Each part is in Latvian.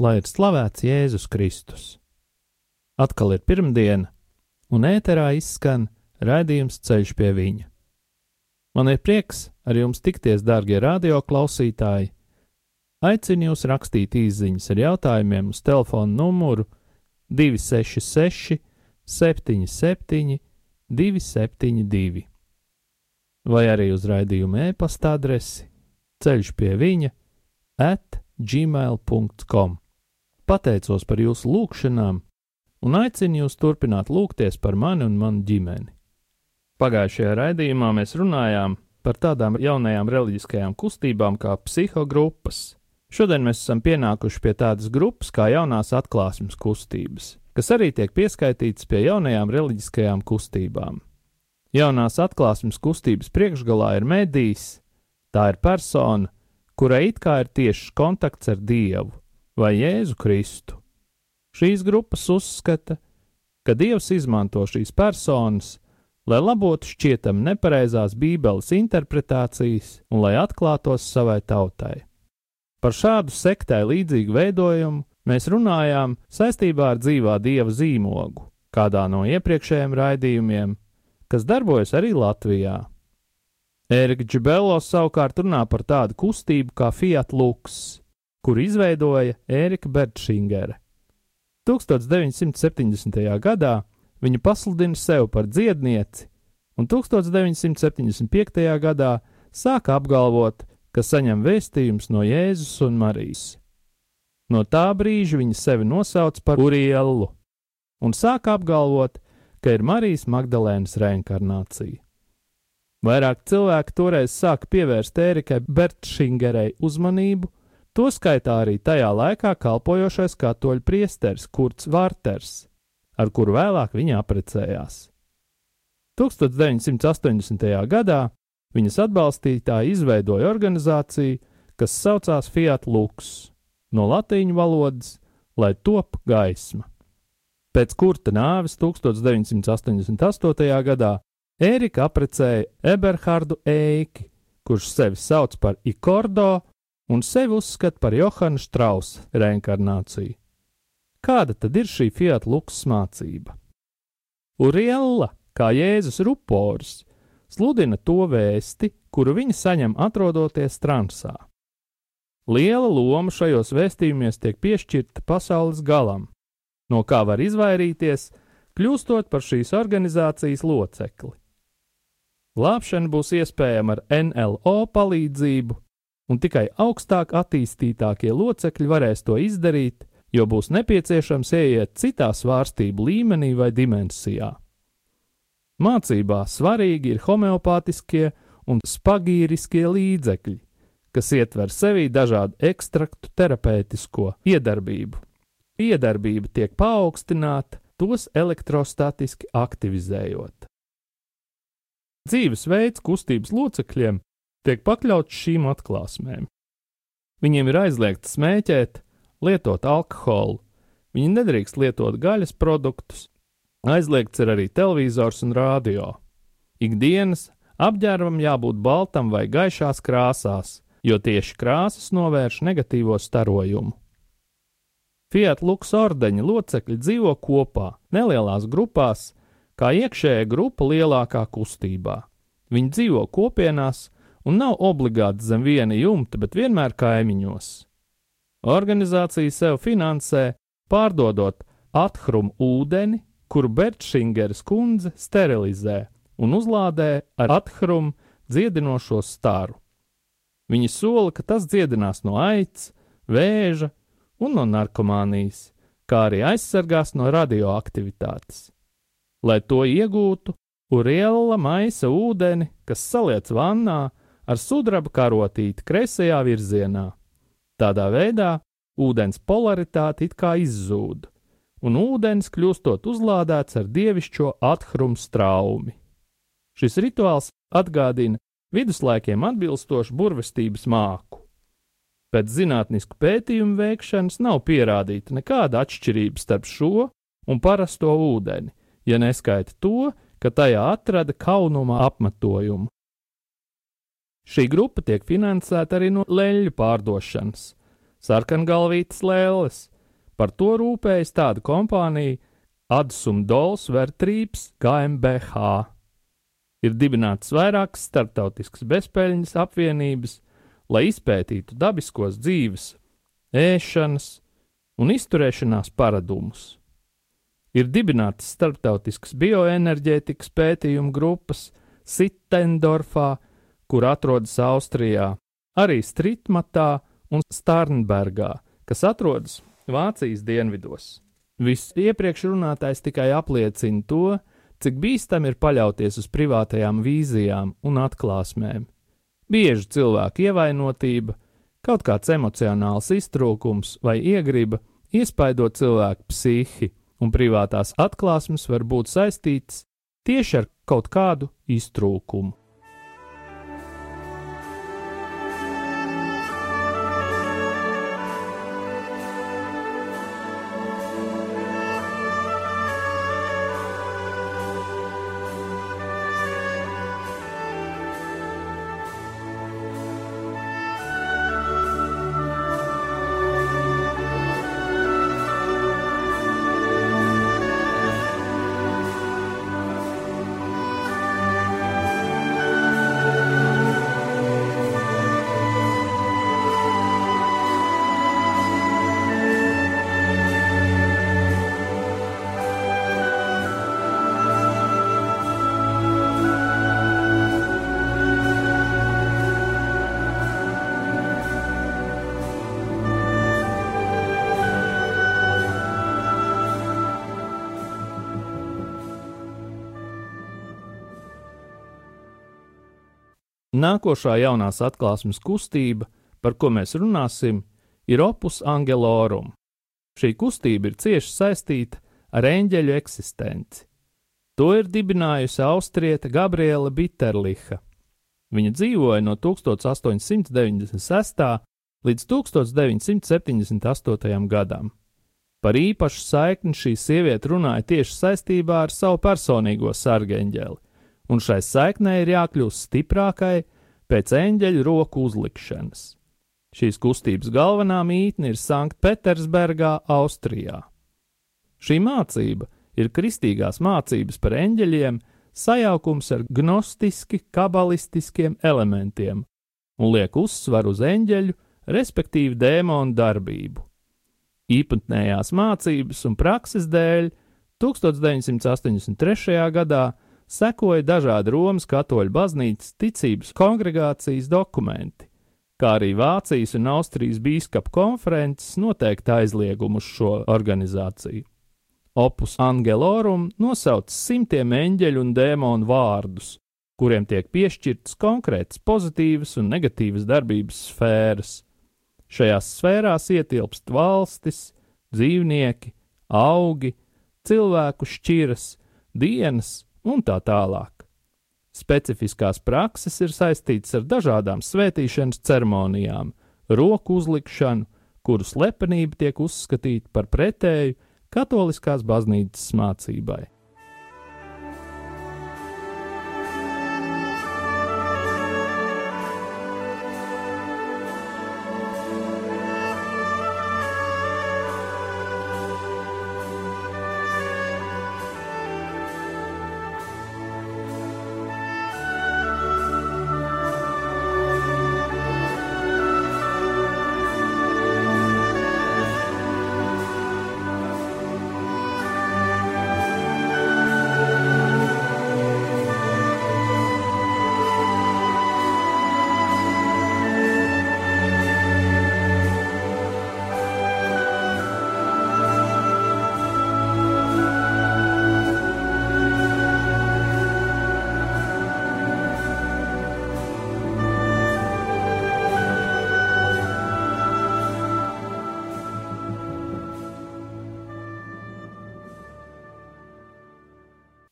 Lai ir slavēts Jēzus Kristus. Atkal ir pirmdiena, un ēterā izskan raidījums Ceļš pie viņa. Man ir prieks ar jums tikties, darbie radioklausītāji. Aicinu jūs rakstīt īsiņas ar jautājumiem uz telefona numuru 266, 77, 272, vai arī uz raidījuma e-pasta adresi ceļš pie viņa at gmail.com pateicos par jūsu lūgšanām un aicinu jūs turpināt lūgties par mani un manu ģimeni. Pagājušajā raidījumā mēs runājām par tādām jaunajām reliģiskajām kustībām kā psihogrupas. Šodien mēs esam pienākuši pie tādas grupas kā jaunās atklāsmes kustības, kas arī tiek pieskaitītas pie jaunajām reliģiskajām kustībām. Jaunās atklāsmes kustības priekšgalā ir medijs, tā ir persona, kurai it kā ir tiešs kontakts ar Dievu, vai Jēzu Kristu. Šīs grupas uzskata, ka Dievs izmanto šīs personas, lai labotu šķietam nepareizās Bībeles interpretācijas un lai atklātos savai tautai. Par šādu sektai līdzīgu veidojumu mēs runājām saistībā ar dzīvā dieva zīmogu, kādā no iepriekšējiem raidījumiem, kas darbojas arī Latvijā. Ērika Džibello savukārt runā par tādu kustību kā Fiat Lux, kur izveidoja Ērika Bertšingere. 1970. gadā viņa pasludina sev par dziednieci, un 1975. gadā sāka apgalvot, ka saņem vēstījums no Jēzus un Marijas. No tā brīža viņa sevi nosauc par Urielu un sāka apgalvot, ka ir Marijas Magdalēnas reinkarnācija. Vairāk cilvēki toreiz sāka pievērst Ērikai Bertšingerei uzmanību, Toskaitā arī tajā laikā kalpojošais katoļu priesteris Kurts Vārters, ar kuru vēlāk viņa apprecējās. 1980. gadā viņas atbalstītāji izveidoja organizāciju, kas saucās Fiat Lux, no latīņu valodas, lai top gaisma. Pēc kurta nāves 1988. gadā Ērika apprecēja Eberhardu Eiki, kurš sevi sauc par Ikordo un sevi uzskata par Johana Strausa reinkarnāciju. Kāda tad ir šī Fiat Lux mācība? Uriella, kā Jēzus rupors, sludina to vēsti, kuru viņa saņem atrodoties transā. Liela loma šajos vēstījumos tiek piešķirta pasaules galam, no kā var izvairīties, kļūstot par šīs organizācijas locekli. Glābšana būs iespējama ar NLO palīdzību, un tikai augstāk attīstītākie locekļi varēs to izdarīt, jo būs nepieciešams ieiet citā svārstību līmenī vai dimensijā. Mācībā svarīgi ir homeopātiskie un spagīriskie līdzekļi, kas ietver sevī dažādu ekstraktu terapeitisko iedarbību. Iedarbība tiek paaugstināta, tos elektrostatiski aktivizējot. Dzīvesveids kustības locekļiem tiek pakļauts šīm atklāsmēm. Viņiem ir aizliegts smēķēt, lietot alkoholu, viņi nedrīkst lietot gaļas produktus, aizliegts ir arī televizors un rādio. Ikdienas apģērbam jābūt baltam vai gaišās krāsās, jo tieši krāsas novērš negatīvo starojumu. Fiat Lux ordeņa locekļi dzīvo kopā, nelielās grupās, kā iekšējā grupa lielākā kustībā. Viņi dzīvo kopienās, un nav obligāti zem viena jumta, bet vienmēr kaimiņos. Organizācija sev finansē, pārdodot athrumu ūdeni, kuru Bertšingeras kundze sterilizē un uzlādē ar athrumu dziedinošo staru. Viņi sola, ka tas dziedinās no aids, vēža un no narkomānijas, kā arī aizsargās no radioaktivitātes. Lai to iegūtu, Uriela maisa ūdeni, kas saliec vannā, ar sudraba karotīti kreisajā virzienā. Tādā veidā ūdens polaritāte it kā izzūd, un ūdens kļūstot uzlādēts ar dievišķo athrumu straumi. Šis rituāls atgādina viduslaikiem atbilstošu burvestības māku. Pēc zinātnisku pētījumu veikšanas nav pierādīta nekāda atšķirība starp šo un parasto ūdeni, ja neskaita to, ka tajā atrada kaunuma apmetojumu. Šī grupa tiek finansēta arī no leļu pārdošanas, sarkangalvītas lēles. Par to rūpējas tāda kompānija Adsum Dols Vertrības GmbH. Ir dibināts vairākas starptautiskas bezpēļņas apvienības, lai izpētītu dabiskos dzīves, ēšanas un izturēšanās paradumus. Ir dibinātas starptautiskas bioenerģētikas pētījumu grupas Sittendorfā, kur atrodas Austrijā, arī Stritmatā un Starnbergā, kas atrodas Vācijas dienvidos. Viss iepriekš runātais tikai apliecina to, cik bīstami ir paļauties uz privātajām vīzijām un atklāsmēm. Bieži cilvēku ievainotība, kaut kāds emocionāls iztrūkums vai iegriba iespaido cilvēku psihi, un privātās atklāsmes var būt saistītas tieši ar kaut kādu iztrūkumu. Nākošā jaunās atklāsmes kustība, par ko mēs runāsim, ir opus angelorum. Šī kustība ir cieši saistīta ar eņģeļu eksistenci. To ir dibinājusi austriete Gabriela Bitterliha. Viņa dzīvoja no 1896. līdz 1978. gadam. Par īpašu saikni šī sieviete runāja tieši saistībā ar savu personīgo sargeņģeli, un šai saiknei ir jākļūst stiprākai pēc eņģeļa roku uzlikšanas. Šīs kustības galvenā mītne ir Sanktpēterburgā, Austrijā. Šī mācība ir kristīgās mācības par eņģeļiem, sajaukums ar gnostiski, kabalistiskiem elementiem un liek uzsvaru uz eņģeļu, respektīvi dēmonu darbību. Īpatnējās mācības un prakses dēļ 1983. gadā sekoja dažādi Romas katoļu baznīcas ticības kongregācijas dokumenti, kā arī Vācijas un Austrijas biskupu konferences noteikta aizliegumu uz šo organizāciju. Opus Angelorum nosauc simtiem eņģeļu un dēmonu vārdus, kuriem tiek piešķirtas konkrētas pozitīvas un negatīvas darbības sfēras. Šajās sfērās ietilpst valstis, dzīvnieki, augi, cilvēku šķiras, dienas un tā tālāk. Specifiskās prakses ir saistītas ar dažādām svētīšanas ceremonijām, roku uzlikšanu, kuru slepenība tiek uzskatīta par pretēju katoliskās baznīcas mācībai.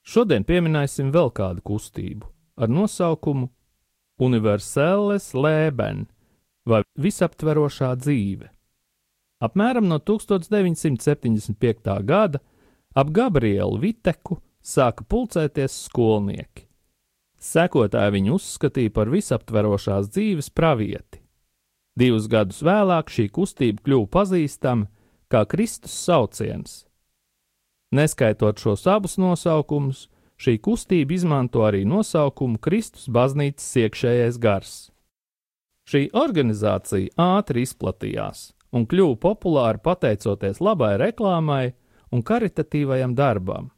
Šodien pieminēsim vēl kādu kustību ar nosaukumu Universāles Lēben vai visaptverošā dzīve. Apmēram no 1975. gada ap Gabrielu Viteku sāka pulcēties skolnieki. Sekotāji viņu uzskatīja par visaptverošās dzīves pravieti. Divus gadus vēlāk šī kustība kļuva pazīstama kā Kristus sauciens. Neskaitot šos abus nosaukumus, šī kustība izmanto arī nosaukumu Kristus baznīcas iekšējais gars. Šī organizācija ātri izplatījās un kļuva populāra pateicoties labai reklāmai un karitatīvajam darbam.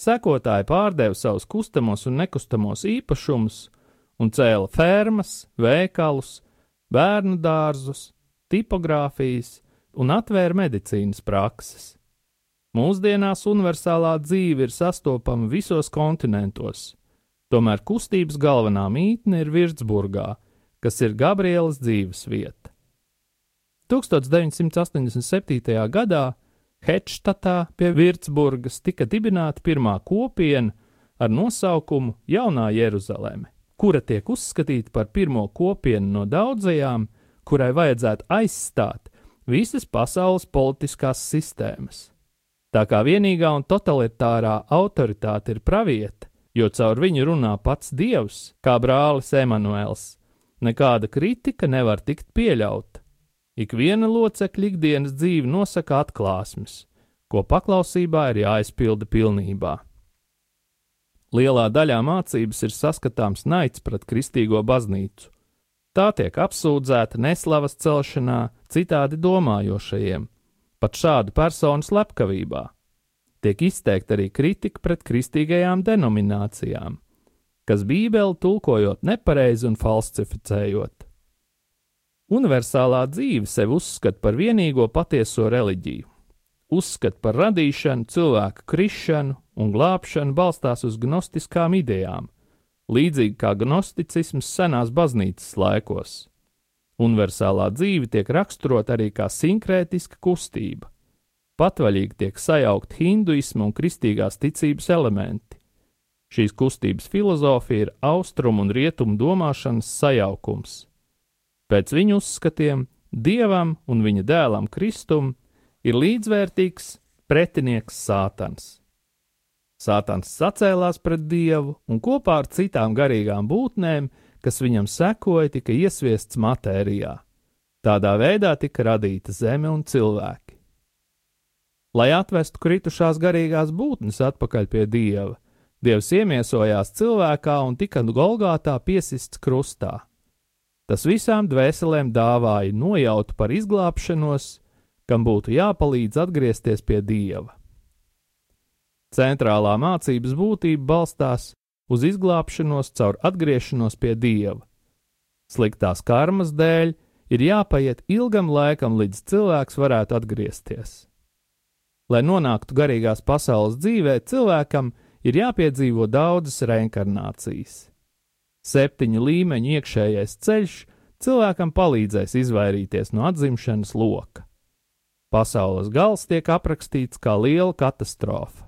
Sekotāji pārdeva savus kustamos un nekustamos īpašumus un cēla fermas, veikalus, bērnu dārzus, tipogrāfijas un atvēra medicīnas prakses. Mūsdienās universālā dzīve ir sastopama visos kontinentos, tomēr kustības galvenā mītne ir Virtsburgā, kas ir Gabrielas dzīves vieta. 1987. gadā Hetštatā pie Virtsburgas tika dibināta pirmā kopiena ar nosaukumu Jaunā Jeruzaleme, kura tiek uzskatīta par pirmo kopienu no daudzajām, kurai vajadzētu aizstāt visas pasaules politiskās sistēmas. Tā kā vienīgā un totalitārā autoritāte ir pravieta, jo caur viņu runā pats Dievs, kā brālis Emanuēls, nekāda kritika nevar tikt pieļauta. Ikviena locekļa ikdienas dzīve nosaka atklāsmes, ko paklausībā ir jāizpilda pilnībā. Lielā daļā mācības ir saskatāms naids pret kristīgo baznīcu. Tā tiek apsūdzēta neslavas celšanā citādi domājošajiem, pat šādu personu slepkavībā. Tiek izteikta arī kritika pret kristīgajām denominācijām, kas Bībeli tulkojot nepareizi un falsificējot. Universālā dzīve sevi uzskata par vienīgo patieso reliģiju. Uzskata par radīšanu, cilvēku krišanu un glābšanu balstās uz gnostiskām idejām, līdzīgi kā gnosticisms senās baznīcas laikos. Universālā dzīve tiek raksturot arī kā sinkrētiska kustība. Patvaļīgi tiek sajaukt hinduisma un kristīgās ticības elementi. Šīs kustības filozofija ir austrumu un rietumu domāšanas sajaukums Pēc viņu uzskatiem, dievam un viņa dēlam Kristum ir līdzvērtīgs pretinieks Sātans. Sātans sacēlās pret dievu un kopā ar citām garīgām būtnēm, kas viņam sekoja, tika iesviests matērijā. Tādā veidā tika radīta zeme un cilvēki. Lai atvestu kritušās garīgās būtnes atpakaļ pie dieva, dievs iemiesojās cilvēkā un tika Golgātā piesists krustā. Tas visām dvēselēm dāvāja nojautu par izglābšanos, kam būtu jāpalīdz atgriezties pie dieva. Centrālā mācības būtība balstās uz izglābšanos caur atgriešanos pie dieva. Sliktās karmas dēļ ir jāpaiet ilgam laikam, līdz cilvēks varētu atgriezties. Lai nonāktu garīgās pasaules dzīvē, cilvēkam ir jāpiedzīvo daudzas reinkarnācijas. Septiņu līmeņu iekšējais ceļš cilvēkam palīdzēs izvairīties no atzimšanas loka. Pasaules gals tiek aprakstīts kā liela katastrofa.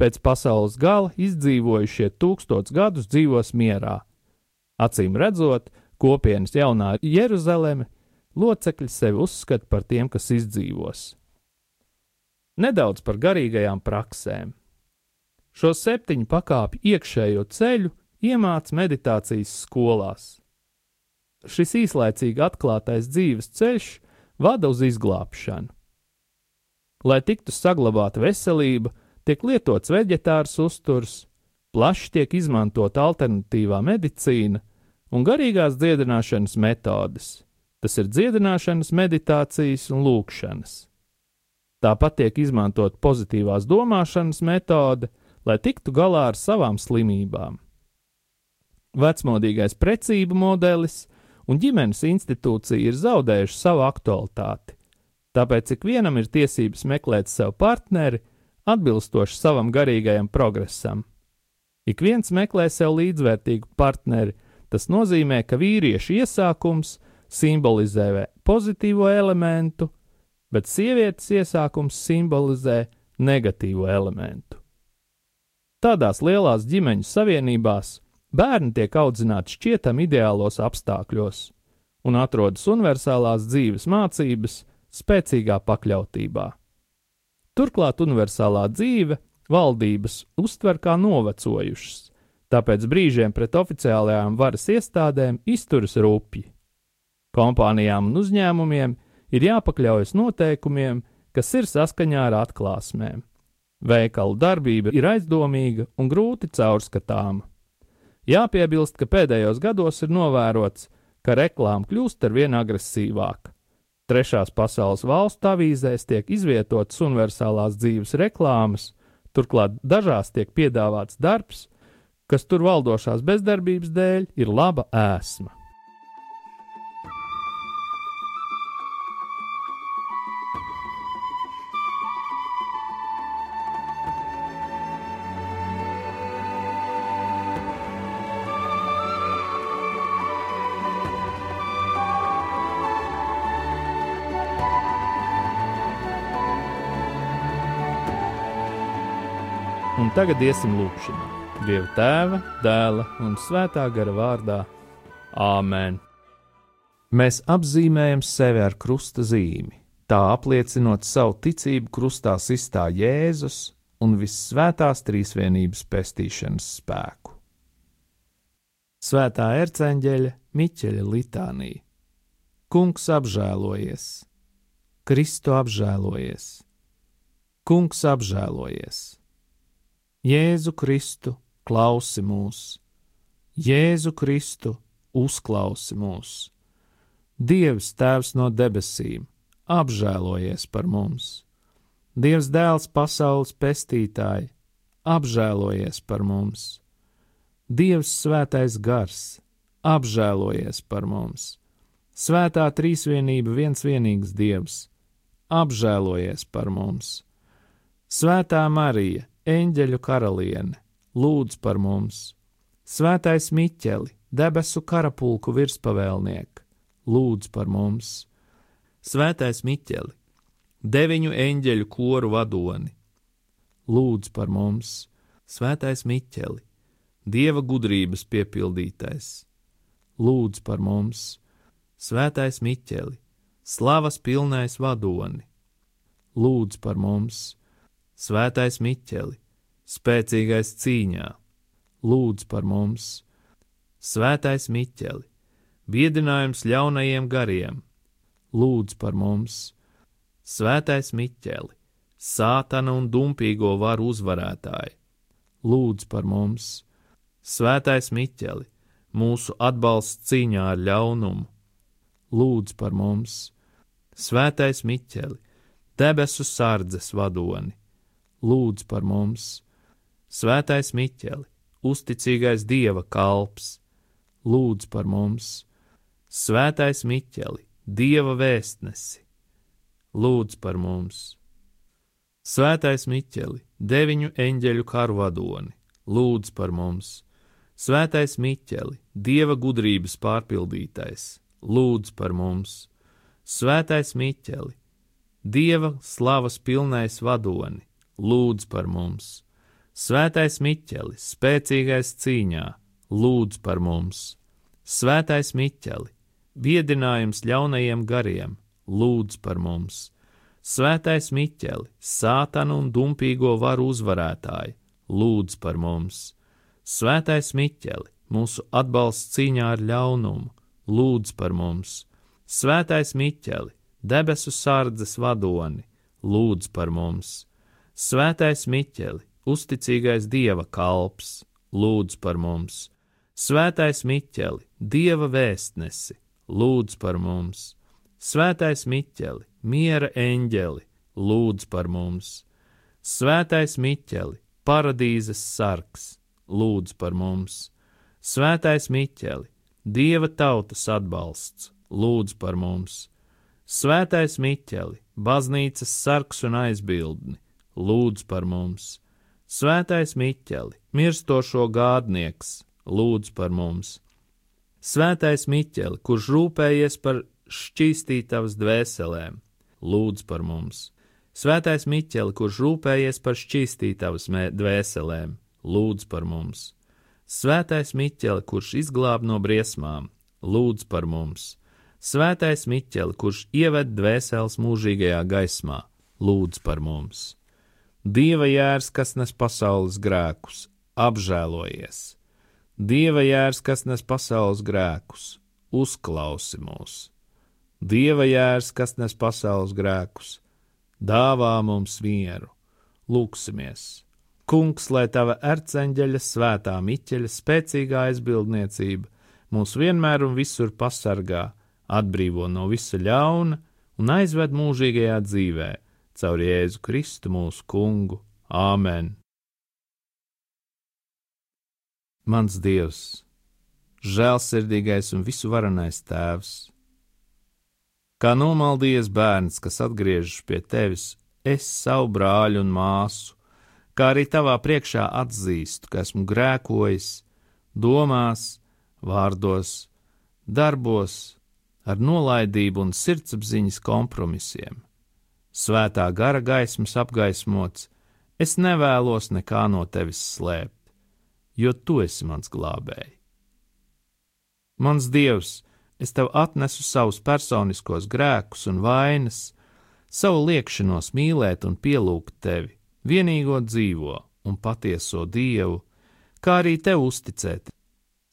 Pēc pasaules gala izdzīvojušie tūkstots gadus dzīvos mierā. Acīm redzot, kopienas jaunā Jeruzaleme locekļi sevi uzskata par tiem, kas izdzīvos. Nedaudz par garīgajām praksēm. Šo septiņu pakāpju iekšējo ceļu iemāca meditācijas skolās. Šis īslaicīgi atklātais dzīves ceļš vada uz izglābšanu. Lai tiktu saglabāta veselība, tiek lietots veģetārs uzturs, plaši tiek izmantota alternatīvā medicīna un garīgās dziedināšanas metodes. Tas ir dziedināšanas, meditācijas un lūkšanas. Tāpat tiek izmantot pozitīvās domāšanas metode, lai tiktu galā ar savām slimībām vecmodīgais precību modelis un ģimenes institūcija ir zaudējuši savu aktualitāti. Tāpēc ikvienam ir tiesības meklēt sev partneri, atbilstoši savam garīgajam progresam. Ik viens meklē sev līdzvērtīgu partneri, tas nozīmē, ka vīriešu iesākums simbolizē pozitīvo elementu, bet sievietes iesākums simbolizē negatīvo elementu. Tādās lielās ģimeņu savienībās bērni tiek audzināti šķietam ideālos apstākļos un atrodas universālās dzīves mācības spēcīgā pakļautībā. Turklāt universālā dzīve valdības uztver kā novecojušas, tāpēc brīžiem pret oficiālajām varas iestādēm izturas rupji. Kompānijām un uzņēmumiem ir jāpakļaujas noteikumiem, kas ir saskaņā ar atklāsmēm. Veikalu darbība ir aizdomīga un grūti caurskatāma. Jāpiebilst, ka pēdējos gados ir novērots, ka reklāma kļūst ar vien agresīvāka. Trešās pasaules valstu avīzēs tiek izvietotas universālās dzīves reklāmas, turklāt dažās tiek piedāvāts darbs, kas tur valdošās bezdarbības dēļ ir laba ēsma. Un tagad iesim lūgšanā. Dieva tēva, dēla un svētā gara vārdā - Āmen. Mēs apzīmējam sevi ar krusta zīmi, tā apliecinot savu ticību krustā sistā Jēzus un visvētās trīsvienības pestīšanas spēku. Svētā erceņģeļa Miķeļa litānija. Kungs apžēlojies, Kristu apžēlojies, Kungs apžēlojies! Jēzu Kristu, klausi mūs! Jēzu Kristu, uzklausi mūs! Dievs, Tēvs no debesīm, apžēlojies par mums! Dievs, Dēls, pasaules pestītāji, apžēlojies par mums! Dievs, Svētais Gars, apžēlojies par mums! Svētā trīsvienība, viens vienīgs Dievs, apžēlojies par mums! Svētā Marija! Eņģeļu karaliene, lūdz par mums! Svētais Miķeli, debesu karapulku virspavēlniek, lūdz par mums! Svētais Miķeli, deviņu eņģeļu koru vadoni, lūdz par mums! Svētais Miķeli, dieva gudrības piepildītais, lūdz par mums! Svētais Miķeli, slavas pilnais vadoni, lūdz par mums! Svētais Miķeli, spēcīgais cīņā, lūdz par mums, Svētais Miķeli, biedinājums ļaunajiem gariem, lūdz par mums, Svētais Miķeli, sātana un dumpīgo varu uzvarētāji, lūdz par mums, Svētais Miķeli, mūsu atbalsts cīņā ar ļaunumu, lūdz par mums, Svētais Miķeli, debesu sardzes vadoni lūdz par mums. Svētais Miķeli, uzticīgais dieva kalps, lūdz par mums. Svētais Miķeli, dieva vēstnesi, lūdz par mums. Svētais Miķeli, deviņu eņģeļu karvadoni, lūdz par mums. Svētais Miķeli, dieva gudrības pārpildītais, lūdz par mums. Svētais Miķeli, dieva slavas pilnais vadoni, lūdz par mums. Svētais Miķeli, spēcīgais cīņā, lūdz par mums. Svētais Miķeli, biedinājums ļaunajiem gariem, lūdz par mums. Svētais Miķeli, sātanu un dumpīgo varu uzvarētāji, lūdz par mums. Svētais Miķeli, mūsu atbalsts cīņā ar ļaunumu, lūdz par mums. Svētais Miķeli, debesu sardzes vadoni, lūdz par mums Svētais Miķeli, uzticīgais dieva kalps, lūdz par mums! Svētais Miķeli, dieva vēstnesi, lūdz par mums! Svētais Miķeli, miera eņģeli, lūdz par mums! Svētais Miķeli, paradīzes sargs, lūdz par mums! Svētais Miķeli, dieva tautas atbalsts, lūdz par mums! Svētais Miķeli, baznīcas sargs un aizbildni, lūdz par mums. Svētais Miķeli, mirstošo gādnieks, lūdz par mums. Svētais Miķeli, kurš rūpējies par šķīstītavas dvēselēm, lūdz par mums. Svētais Miķeli, kurš rūpējies par šķīstītavas dvēselēm, lūdz par mums! Svētais Miķeli, kurš izglāb no briesmām, lūdz par mums! Svētais Miķeli, kurš ieved dvēseles mūžīgajā gaismā, lūdz par mums! Dieva jērs, kas nes pasaules grēkus, apžēlojies! Dieva jērs, kas nes pasaules grēkus, uzklausi mūs! Dieva jērs, kas nes pasaules grēkus, dāvā mums mieru! Lūksimies! Kungs, lai tava erceņģeļa svētā miķeļa spēcīgā aizbildniecība mūs vienmēr un visur pasargā, atbrīvo no visa ļauna un aizved mūžīgajā dzīvē, caur Jēzu Kristu mūsu kungu. Āmen! Mans Dievs, žēlsirdīgais un visuvarenais Tēvs! Kā nomaldījies bērns, kas atgriežas pie tevis, es savu brāļu un māsu, kā arī tavā priekšā atzīstu, ka esmu grēkojis, domās, vārdos, darbos, ar nolaidību un sirdsapziņas kompromisiem svētā gara gaismas apgaismots, es nevēlos nekā no tevis slēpt, jo tu esi mans glābēji. Mans dievs, es tev atnesu savus personiskos grēkus un vainas, savu liekšanos mīlēt un pielūgt tevi, vienīgo dzīvo un patieso dievu, kā arī tev uzticēt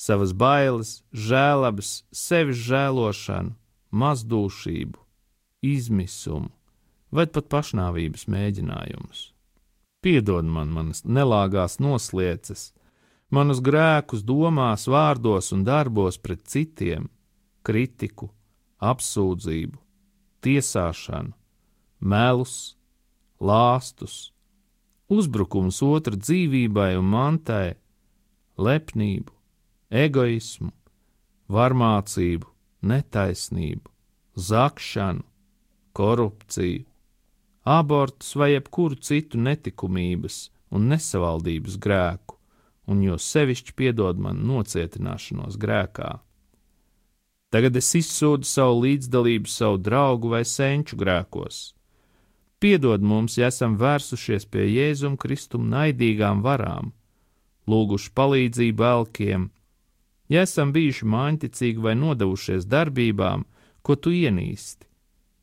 savas bailes, žēlabas, sevis žēlošanu, mazdūšību, izmisumu vai pat pašnāvības mēģinājumus. Piedod man manas nelāgās noslieces, manus grēkus domās, vārdos un darbos pret citiem, kritiku, apsūdzību, tiesāšanu, melus, lāstus, uzbrukums otra dzīvībai un mantai, lepnību, egoismu, varmācību, netaisnību, zakšanu, korupciju, abortus vai jebkuru citu netikumības un nesavaldības grēku, un jo sevišķi piedod man nocietināšanos grēkā. Tagad es izsūdu savu līdzdalību savu draugu vai senču grēkos. Piedod mums, ja esam vērsušies pie Jēzum Kristum naidīgām varām, lūguši palīdzību elkiem, ja esam bijuši māņticīgi vai nodevušies darbībām, ko tu ienīsti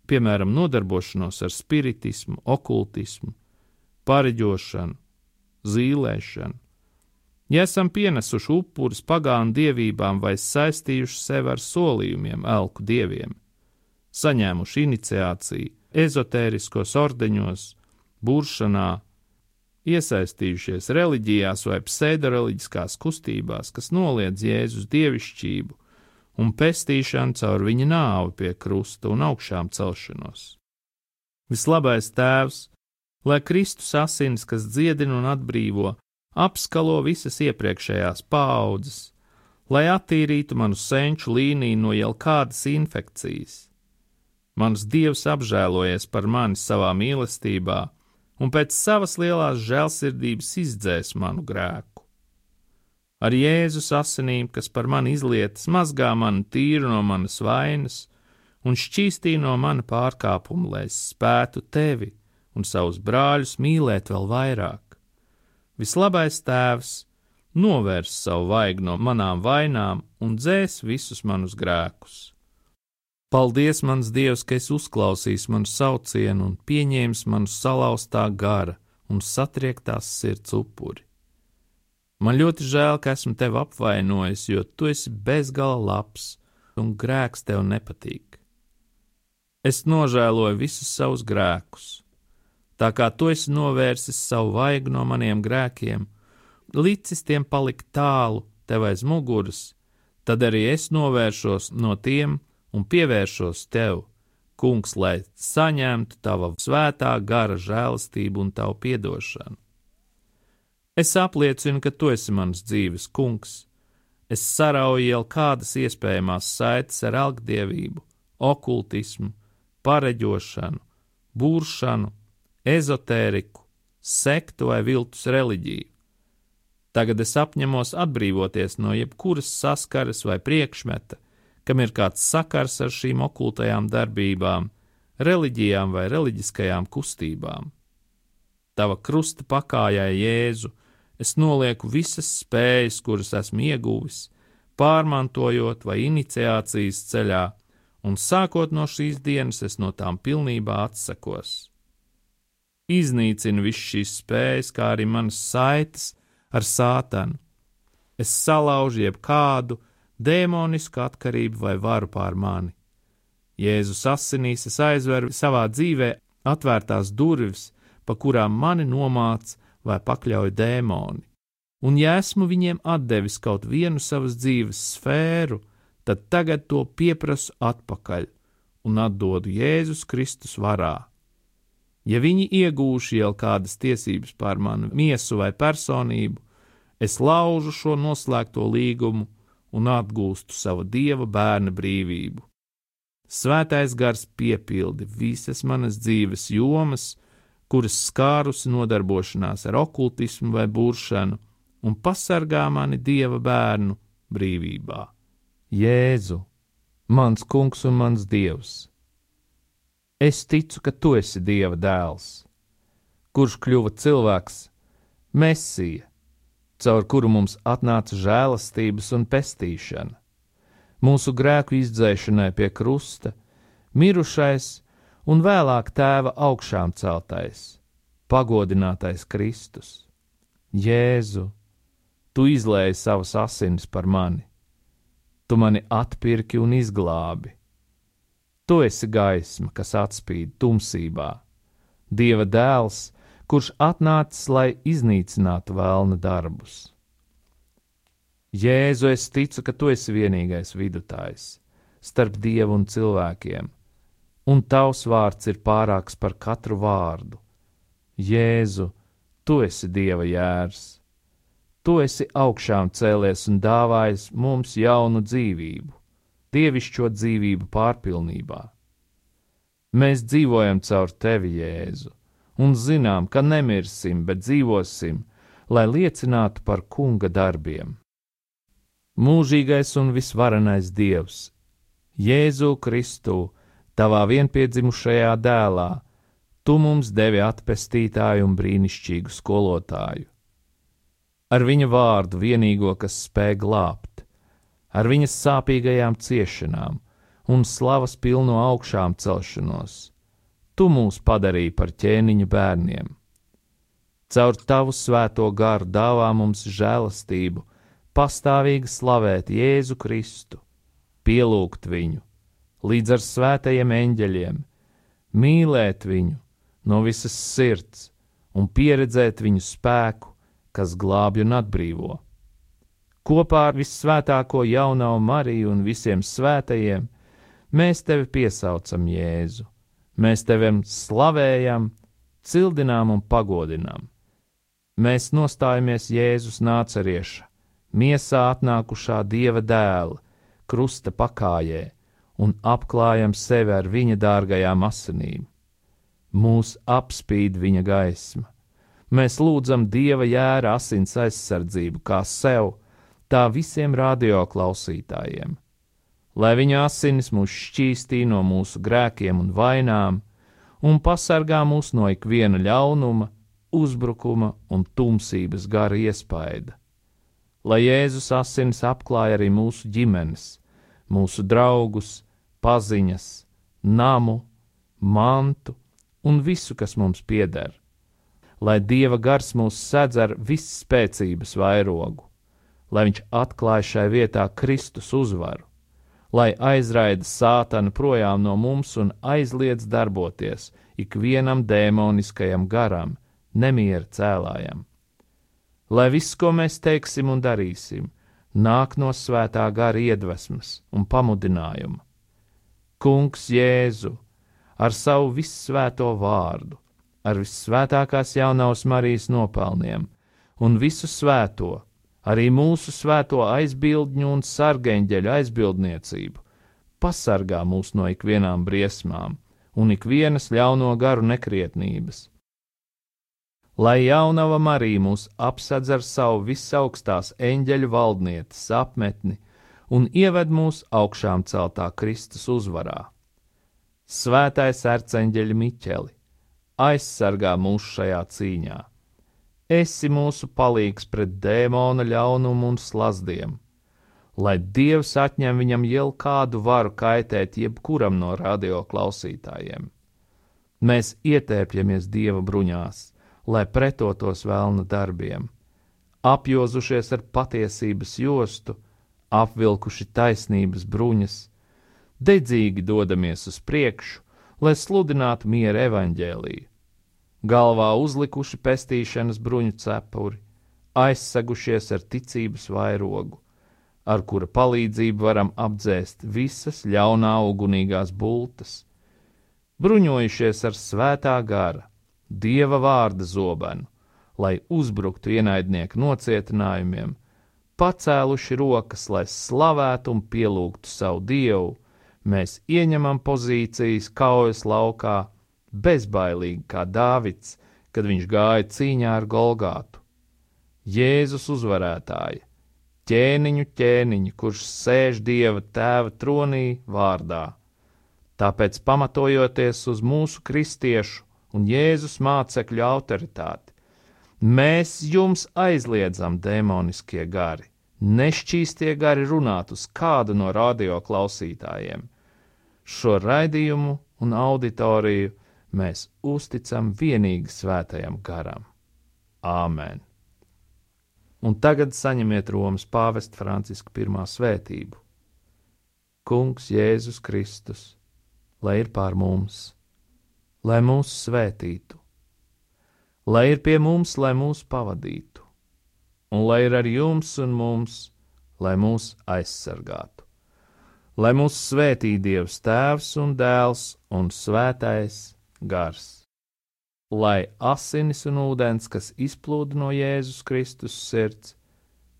piemēram, nodarbošanos ar spiritismu, okultismu, pareģošanu, zīlēšanu. Ja esam pienesuši upurus pagānu dievībām vai saistījuši sevi ar solījumiem elku dieviem, saņēmuši iniciāciju ezotēriskos ordeņos, buršanā, iesaistījušies reliģijās vai pseidoreliģiskās kustībās, kas noliedz Jēzus dievišķību un pestīšanu caur viņa nāvi pie krusta un augšām celšanos. Vislabais tēvs, lai Kristus asins, kas dziedina un atbrīvo, apskalo visas iepriekšējās paudzes, lai attīrītu manu senču līniju no jau kādas infekcijas. Mans dievs apžēlojies par mani savā mīlestībā, un pēc savas lielās žēlsirdības izdzēs manu grēku. Ar Jēzus asinīm, kas par mani izlietas, mazgā mani tīru no manas vainas un šķīstī no mana pārkāpuma, lai es spētu tevi un savus brāļus mīlēt vēl vairāk. Vislabais tēvs novērs savu vaigu no manām vainām un dzēs visus manus grēkus. Paldies, mans Dievs, ka esi uzklausījis manu saucienu un pieņēmis manu salauztā gara un satriektās sirds upuri. Man ļoti žēl, ka esmu tevi apvainojis, jo tu esi bezgala labs un grēks tev nepatīk. Es nožēloju visus savus grēkus, tā kā tu esi novērsis savu vaigu no maniem grēkiem, licis tiem palikt tālu tev aiz muguras, tad arī es novēršos no tiem un pievēršos tev, kungs, lai saņemtu tava svētā gara žēlastību un tavu piedošanu. Es apliecinu, ka tu esi mans dzīves kungs. Es sarauju jau kādas iespējamās saites ar algdievību, okultismu, pareģošanu, būršanu, ezotēriku, sektu vai viltus reliģiju. Tagad es apņemos atbrīvoties no jebkuras saskares vai priekšmeta, kam ir kāds sakars ar šīm okultajām darbībām, reliģijām vai reliģiskajām kustībām. Tava krusta pakājai Jēzu es nolieku visas spējas, kuras esmu ieguvis, pārmantojot vai iniciācijas ceļā, un sākot no šīs dienas es no tām pilnībā atsakos. Iznīcinu visas šīs spējas, kā arī manas saites ar sātanu. Es salaužu jebkādu dēmonisku atkarību vai varu pār mani. Jēzus asinīs es aizveru savā dzīvē atvērtās durvis, pa kurām mani nomāca vai pakļauj dēmoni. Un ja esmu viņiem devis kaut vienu savas dzīves sfēru, tad tagad to pieprasu atpakaļ un atdodu Jēzus Kristus varā. Ja viņi iegūši jau kādas tiesības pār manu miesu vai personību, es laužu šo noslēgto līgumu un atgūstu savu dieva bērna brīvību. Svētais gars piepildi visas manas dzīves jomas, kuras skārusi nodarbošanās ar okultismu vai buršanu, un pasargā mani dieva bērnu brīvībā. Jēzu, mans kungs un mans dievs! Es ticu, ka tu esi dieva dēls, kurš kļuva cilvēks, mesija, caur kuru mums atnāca žēlastības un pestīšana mūsu grēku izdzēšanai pie krusta, mirušais un vēlāk tēva augšām celtais, pagodinātais Kristus. Jēzu, tu izlēji savas asinis par mani, tu mani atpirki un izglābi. Tu esi gaisma, kas atspīd tumsībā, Dieva dēls, kurš atnācis, lai iznīcinātu vēlna darbus. Jēzu, es ticu, ka tu esi vienīgais vidutājs starp dievu un cilvēkiem, un tavs vārds ir pārāks par katru vārdu. Jēzu, tu esi dieva jērs, tu esi augšām cēlies un dāvājis mums jaunu dzīvību, dievišķo dzīvību pārpilnībā. Mēs dzīvojam caur tevi, Jēzu, un zinām, ka nemirsim, bet dzīvosim, lai liecinātu par kunga darbiem mūžīgais un visvarenais Dievs, Jēzu Kristu, tavā vienpiedzimušajā dēlā, tu mums devi atpestītāju un brīnišķīgu skolotāju. Ar viņa vārdu vienīgo, kas spēj glābt, ar viņas sāpīgajām ciešanām un slavas pilno augšām celšanos, tu mūs padarīji par ķēniņa bērniem. Caur tavu svēto garu dāvā mums žēlastību pastāvīgi slavēt Jēzu Kristu, pielūgt viņu, līdz ar svētajiem eņģeļiem, mīlēt viņu no visas sirds un pieredzēt viņu spēku, kas glābj un atbrīvo. Kopā ar vissvētāko jaunā Mariju un visiem svētajiem mēs tevi piesaucam Jēzu, mēs tevi slavējam, cildinām un pagodinām. Mēs nostājamies Jēzus nācerieša miesā atnākušā dieva dēla, krusta pakājē, un apklājam sevi ar viņa dārgajām asinīm. Mūs apspīd viņa gaisma. Mēs lūdzam dieva jēra asins aizsardzību kā sev, tā visiem radioklausītājiem. Lai viņa asinis mūs šķīstī no mūsu grēkiem un vainām, un pasargā mūs no ikviena ļaunuma, uzbrukuma un tumsības gara iespaida lai Jēzus asins apklāja arī mūsu ģimenes, mūsu draugus, paziņas, namu, mantu un visu, kas mums pieder. Lai Dieva gars mūs sedz ar visspēcības vairogu, lai Viņš atklāj šai vietā Kristus uzvaru, lai aizraida sātanu projām no mums un aizliedz darboties ikvienam dēmoniskajam garam, nemiera cēlājam lai viss, ko mēs teiksim un darīsim, nāk no svētā gara iedvesmas un pamudinājuma. Kungs Jēzu ar savu vissvēto vārdu, ar vissvētākās jaunās Marijas nopelniem un visu svēto, arī mūsu svēto aizbildņu un sargeņģeļu aizbildniecību, pasargā mūs no ikvienām briesmām un ikvienas ļauno garu nekrietnības. Lai jaunava Marija mūs apsedz ar savu visaugstās eņģeļu valdnietes apmetni un ieved mūs augšām celtā Kristus uzvarā. Svētais arcēnģeļa Miķeli aizsargā mūs šajā cīņā. esi mūsu palīgs pret dēmona ļaunumu un slazdiem, lai Dievs atņem viņam jau kādu varu kaitēt jebkuram no radio klausītājiem. Mēs ietērpjamies Dieva bruņās, lai pretotos vēlna darbiem, apjozušies ar patiesības jostu, apvilkuši taisnības bruņas, dedzīgi dodamies uz priekšu, lai sludinātu miera evaņģēlīju, galvā uzlikuši pestīšanas bruņu cepuri, aizsegušies ar ticības vairogu, ar kura palīdzību varam apdzēst visas ļaunā ugunīgās bultas, bruņojušies ar svētā gara, dieva vārda zobenu, lai uzbruktu ienaidnieku nocietinājumiem, pacēluši rokas, lai slavētu un pielūgtu savu dievu, mēs ieņemam pozīcijas kaujas laukā, bezbailīgi kā Dāvids, kad viņš gāja cīņā ar Golgātu. Jēzus uzvarētāja, ķēniņu ķēniņu, kurš sēž Dieva tēva tronī vārdā. Tāpēc, pamatojoties uz mūsu kristiešu un Jēzus mācekļu autoritāti, mēs jums aizliedzam demoniskie gari, nešķīstie gari runāt uz kādu no radio klausītājiem. Šo raidījumu un auditoriju mēs uzticam vienīgi svētajam garam. Āmen! Un tagad saņemiet Romas pāvesta Franciska pirmā svētību. Kungs Jēzus Kristus! lai ir pār mums, lai mūs svētītu, lai ir pie mums, lai mūs pavadītu, un lai ir ar jums un mums, lai mūs aizsargātu. Lai mūs svētī Dievs Tēvs un Dēls un Svētais Gars. Lai asinis un ūdens, kas izplūda no Jēzus Kristus sirds,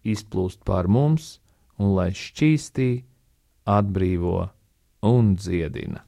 izplūst pār mums, un lai šķīstī, atbrīvo un dziedina.